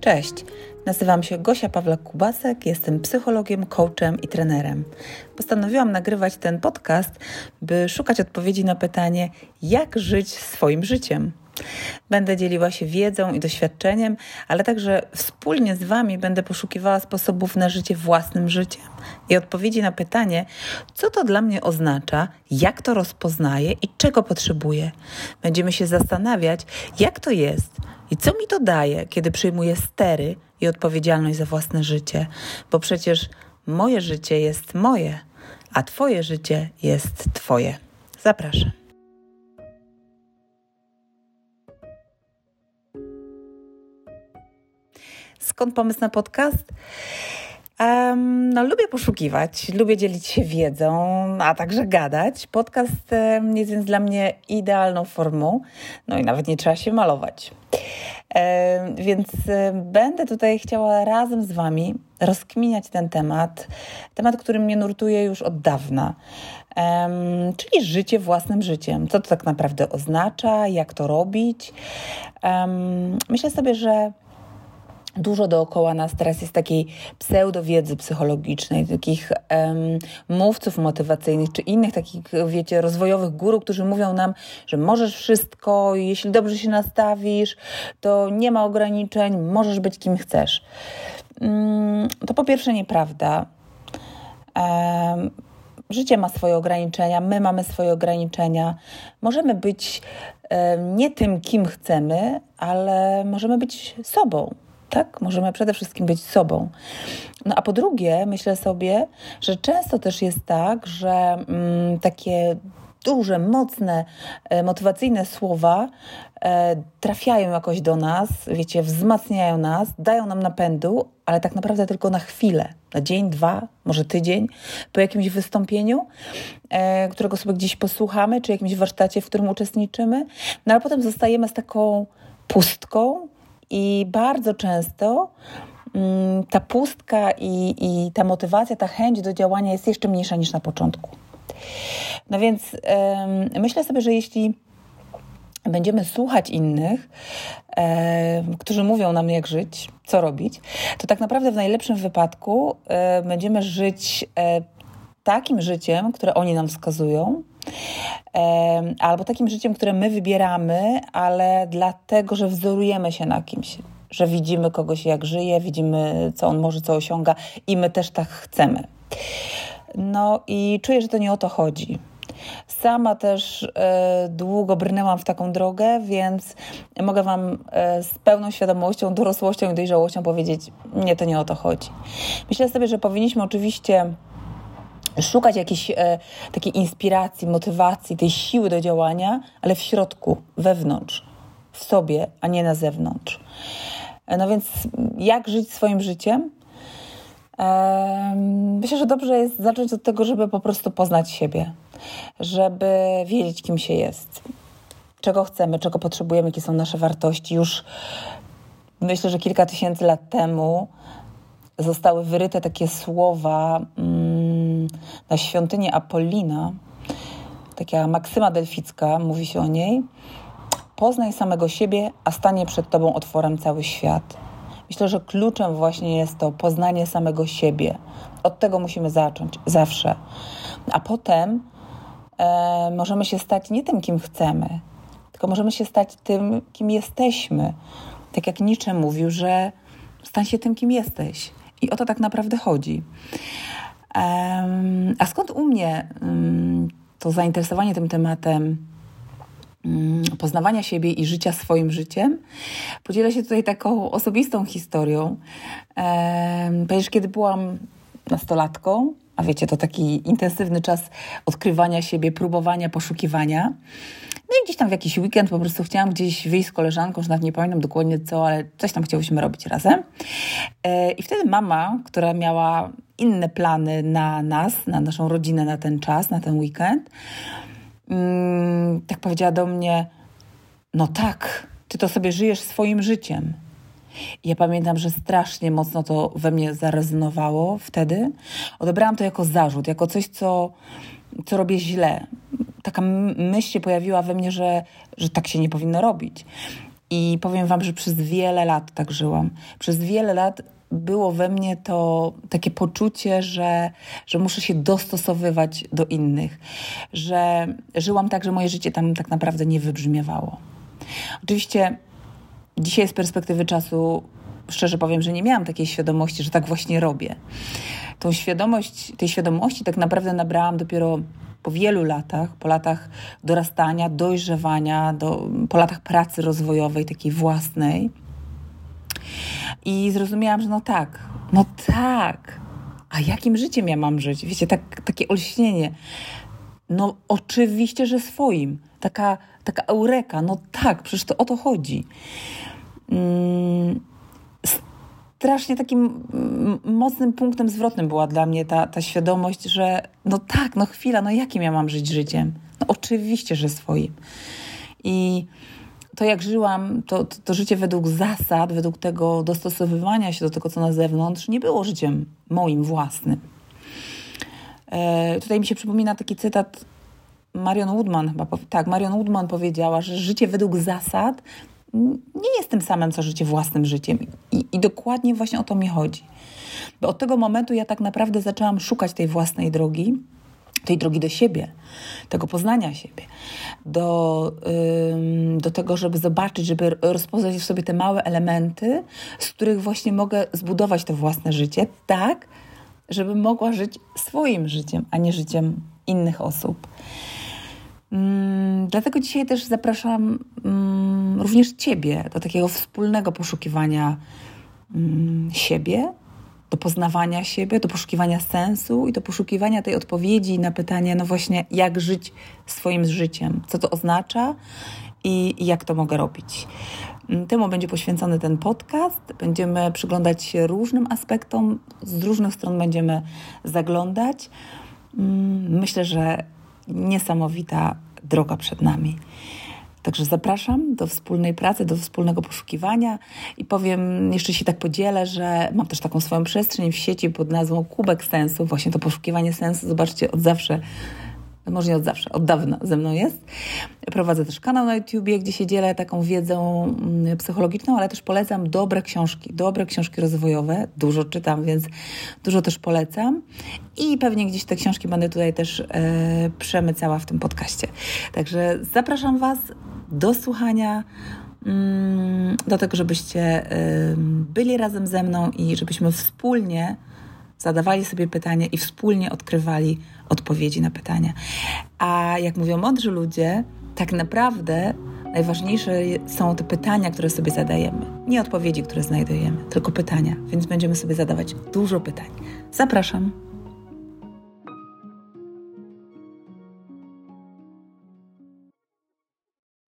Cześć, nazywam się Gosia Pawlak-Kubasek, jestem psychologiem, coachem i trenerem. Postanowiłam nagrywać ten podcast, by szukać odpowiedzi na pytanie, jak żyć swoim życiem. Będę dzieliła się wiedzą i doświadczeniem, ale także wspólnie z Wami będę poszukiwała sposobów na życie własnym życiem i odpowiedzi na pytanie, co to dla mnie oznacza, jak to rozpoznaję i czego potrzebuję. Będziemy się zastanawiać, jak to jest i co mi to daje, kiedy przyjmuję stery i odpowiedzialność za własne życie, bo przecież moje życie jest moje, a Twoje życie jest Twoje. Zapraszam. Skąd pomysł na podcast? Um, no, lubię poszukiwać, lubię dzielić się wiedzą, a także gadać. Podcast jest więc dla mnie idealną formą, no i nawet nie trzeba się malować. Więc będę tutaj chciała razem z Wami rozkminiać ten temat, temat, który mnie nurtuje już od dawna, czyli życie własnym życiem. Co to tak naprawdę oznacza, jak to robić. myślę sobie, że dużo dookoła nas teraz jest takiej pseudowiedzy psychologicznej, takich um, mówców motywacyjnych, czy innych takich, wiecie, rozwojowych guru, którzy mówią nam, że możesz wszystko, jeśli dobrze się nastawisz, to nie ma ograniczeń, możesz być kim chcesz. Um, to po pierwsze nieprawda. Um, życie ma swoje ograniczenia, my mamy swoje ograniczenia. Możemy być nie tym, kim chcemy, ale możemy być sobą tak? Możemy przede wszystkim być sobą. No a po drugie, myślę sobie, że często też jest tak, że mm, takie duże, mocne, e, motywacyjne słowa e, trafiają jakoś do nas, wiecie, wzmacniają nas, dają nam napędu, ale tak naprawdę tylko na chwilę, na dzień, dwa, może tydzień, po jakimś wystąpieniu, e, którego sobie gdzieś posłuchamy, czy jakimś warsztacie, w którym uczestniczymy, no ale potem zostajemy z taką pustką, i bardzo często mm, ta pustka i, i ta motywacja, ta chęć do działania jest jeszcze mniejsza niż na początku. No więc myślę sobie, że jeśli będziemy słuchać innych, którzy mówią nam, jak żyć, co robić, to tak naprawdę w najlepszym wypadku będziemy żyć e, takim życiem, które oni nam wskazują, albo takim życiem, które my wybieramy, ale dlatego, że wzorujemy się na kimś, że widzimy kogoś, jak żyje, widzimy, co on może, co osiąga, i my też tak chcemy. No i czuję, że to nie o to chodzi. Sama też e, długo brnęłam w taką drogę, więc mogę Wam e, z pełną świadomością, dorosłością i dojrzałością powiedzieć: Nie, to nie o to chodzi. Myślę sobie, że powinniśmy oczywiście szukać jakiejś e, takiej inspiracji, motywacji, tej siły do działania, ale w środku, wewnątrz, w sobie, a nie na zewnątrz. E, no więc jak żyć swoim życiem? E, myślę, że dobrze jest zacząć od tego, żeby po prostu poznać siebie, żeby wiedzieć, kim się jest, czego chcemy, czego potrzebujemy, jakie są nasze wartości. Już myślę, że kilka tysięcy lat temu zostały wyryte takie słowa. Mm, na świątynię Apollina, taka maksyma delficka, mówi się o niej, poznaj samego siebie, a stanie przed tobą otworem cały świat. Myślę, że kluczem właśnie jest to poznanie samego siebie. Od tego musimy zacząć, zawsze. A potem e, możemy się stać nie tym, kim chcemy, tylko możemy się stać tym, kim jesteśmy. Tak jak Nietzsche mówił, że stań się tym, kim jesteś. I o to tak naprawdę chodzi. A skąd u mnie to zainteresowanie tym tematem poznawania siebie i życia swoim życiem? Podzielę się tutaj taką osobistą historią. Ponieważ kiedy byłam nastolatką, a wiecie, to taki intensywny czas odkrywania siebie, próbowania, poszukiwania. No i gdzieś tam w jakiś weekend po prostu chciałam gdzieś wyjść z koleżanką, że nawet nie pamiętam dokładnie co, ale coś tam chciałyśmy robić razem. E, I wtedy mama, która miała inne plany na nas, na naszą rodzinę na ten czas, na ten weekend, mm, tak powiedziała do mnie: No tak, ty to sobie żyjesz swoim życiem. I ja pamiętam, że strasznie mocno to we mnie zarezonowało wtedy. Odebrałam to jako zarzut, jako coś, co, co robię źle. Taka myśl się pojawiła we mnie, że, że tak się nie powinno robić. I powiem Wam, że przez wiele lat tak żyłam. Przez wiele lat było we mnie to takie poczucie, że, że muszę się dostosowywać do innych, że żyłam tak, że moje życie tam tak naprawdę nie wybrzmiewało. Oczywiście dzisiaj z perspektywy czasu szczerze powiem, że nie miałam takiej świadomości, że tak właśnie robię. Tą świadomość, tej świadomości tak naprawdę nabrałam dopiero po wielu latach, po latach dorastania, dojrzewania, do, po latach pracy rozwojowej, takiej własnej. I zrozumiałam, że no tak, no tak, a jakim życiem ja mam żyć? Wiecie, tak, takie olśnienie. No oczywiście, że swoim. Taka, taka eureka, no tak, przecież to o to chodzi. Mm, strasznie takim mocnym punktem zwrotnym była dla mnie ta, ta świadomość, że no tak, no chwila, no jakim ja mam żyć życiem? No oczywiście, że swoim. I to jak żyłam, to, to, to, życie według zasad, według tego dostosowywania się do tego, co na zewnątrz, nie było życiem moim własnym. E, tutaj mi się przypomina taki cytat Marion Woodman, chyba, tak, Marion Woodman powiedziała, że życie według zasad nie jest tym samym, co życie własnym życiem. I, I, dokładnie właśnie o to mi chodzi. Bo od tego momentu ja tak naprawdę zaczęłam szukać tej własnej drogi, tej drogi do siebie, tego poznania siebie, do, ym, do tego, żeby zobaczyć, żeby rozpoznać w sobie te małe elementy, z których właśnie mogę zbudować to własne życie, tak, żeby mogła żyć swoim życiem, a nie życiem innych osób. Mm, dlatego dzisiaj też zapraszam mm, również Ciebie do takiego wspólnego poszukiwania mm, siebie, do poznawania siebie, do poszukiwania sensu i do poszukiwania tej odpowiedzi na pytanie, no właśnie, jak żyć swoim życiem, co to oznacza i, i jak to mogę robić. Temu będzie poświęcony ten podcast. Będziemy przyglądać się różnym aspektom, z różnych stron będziemy zaglądać. Myślę, że niesamowita droga przed nami. Także zapraszam do wspólnej pracy, do wspólnego poszukiwania i powiem, jeszcze się tak podzielę, że mam też taką swoją przestrzeń w sieci pod nazwą Kubek Sensu, właśnie to poszukiwanie sensu. Zobaczcie, od zawsze może nie od zawsze, od dawna ze mną jest. Prowadzę też kanał na YouTubie, gdzie się dzielę taką wiedzą mm, psychologiczną, ale też polecam dobre książki, dobre książki rozwojowe. Dużo czytam, więc dużo też polecam. I pewnie gdzieś te książki będę tutaj też e, przemycała w tym podcaście. Także zapraszam Was do słuchania mm, do tego, żebyście byli razem ze mną i żebyśmy wspólnie zadawali sobie pytania i wspólnie odkrywali odpowiedzi na pytania. A jak mówią mądrzy ludzie, tak naprawdę najważniejsze są te pytania, które sobie zadajemy. Nie odpowiedzi, które znajdujemy, tylko pytania. Więc będziemy sobie zadawać dużo pytań. Zapraszam.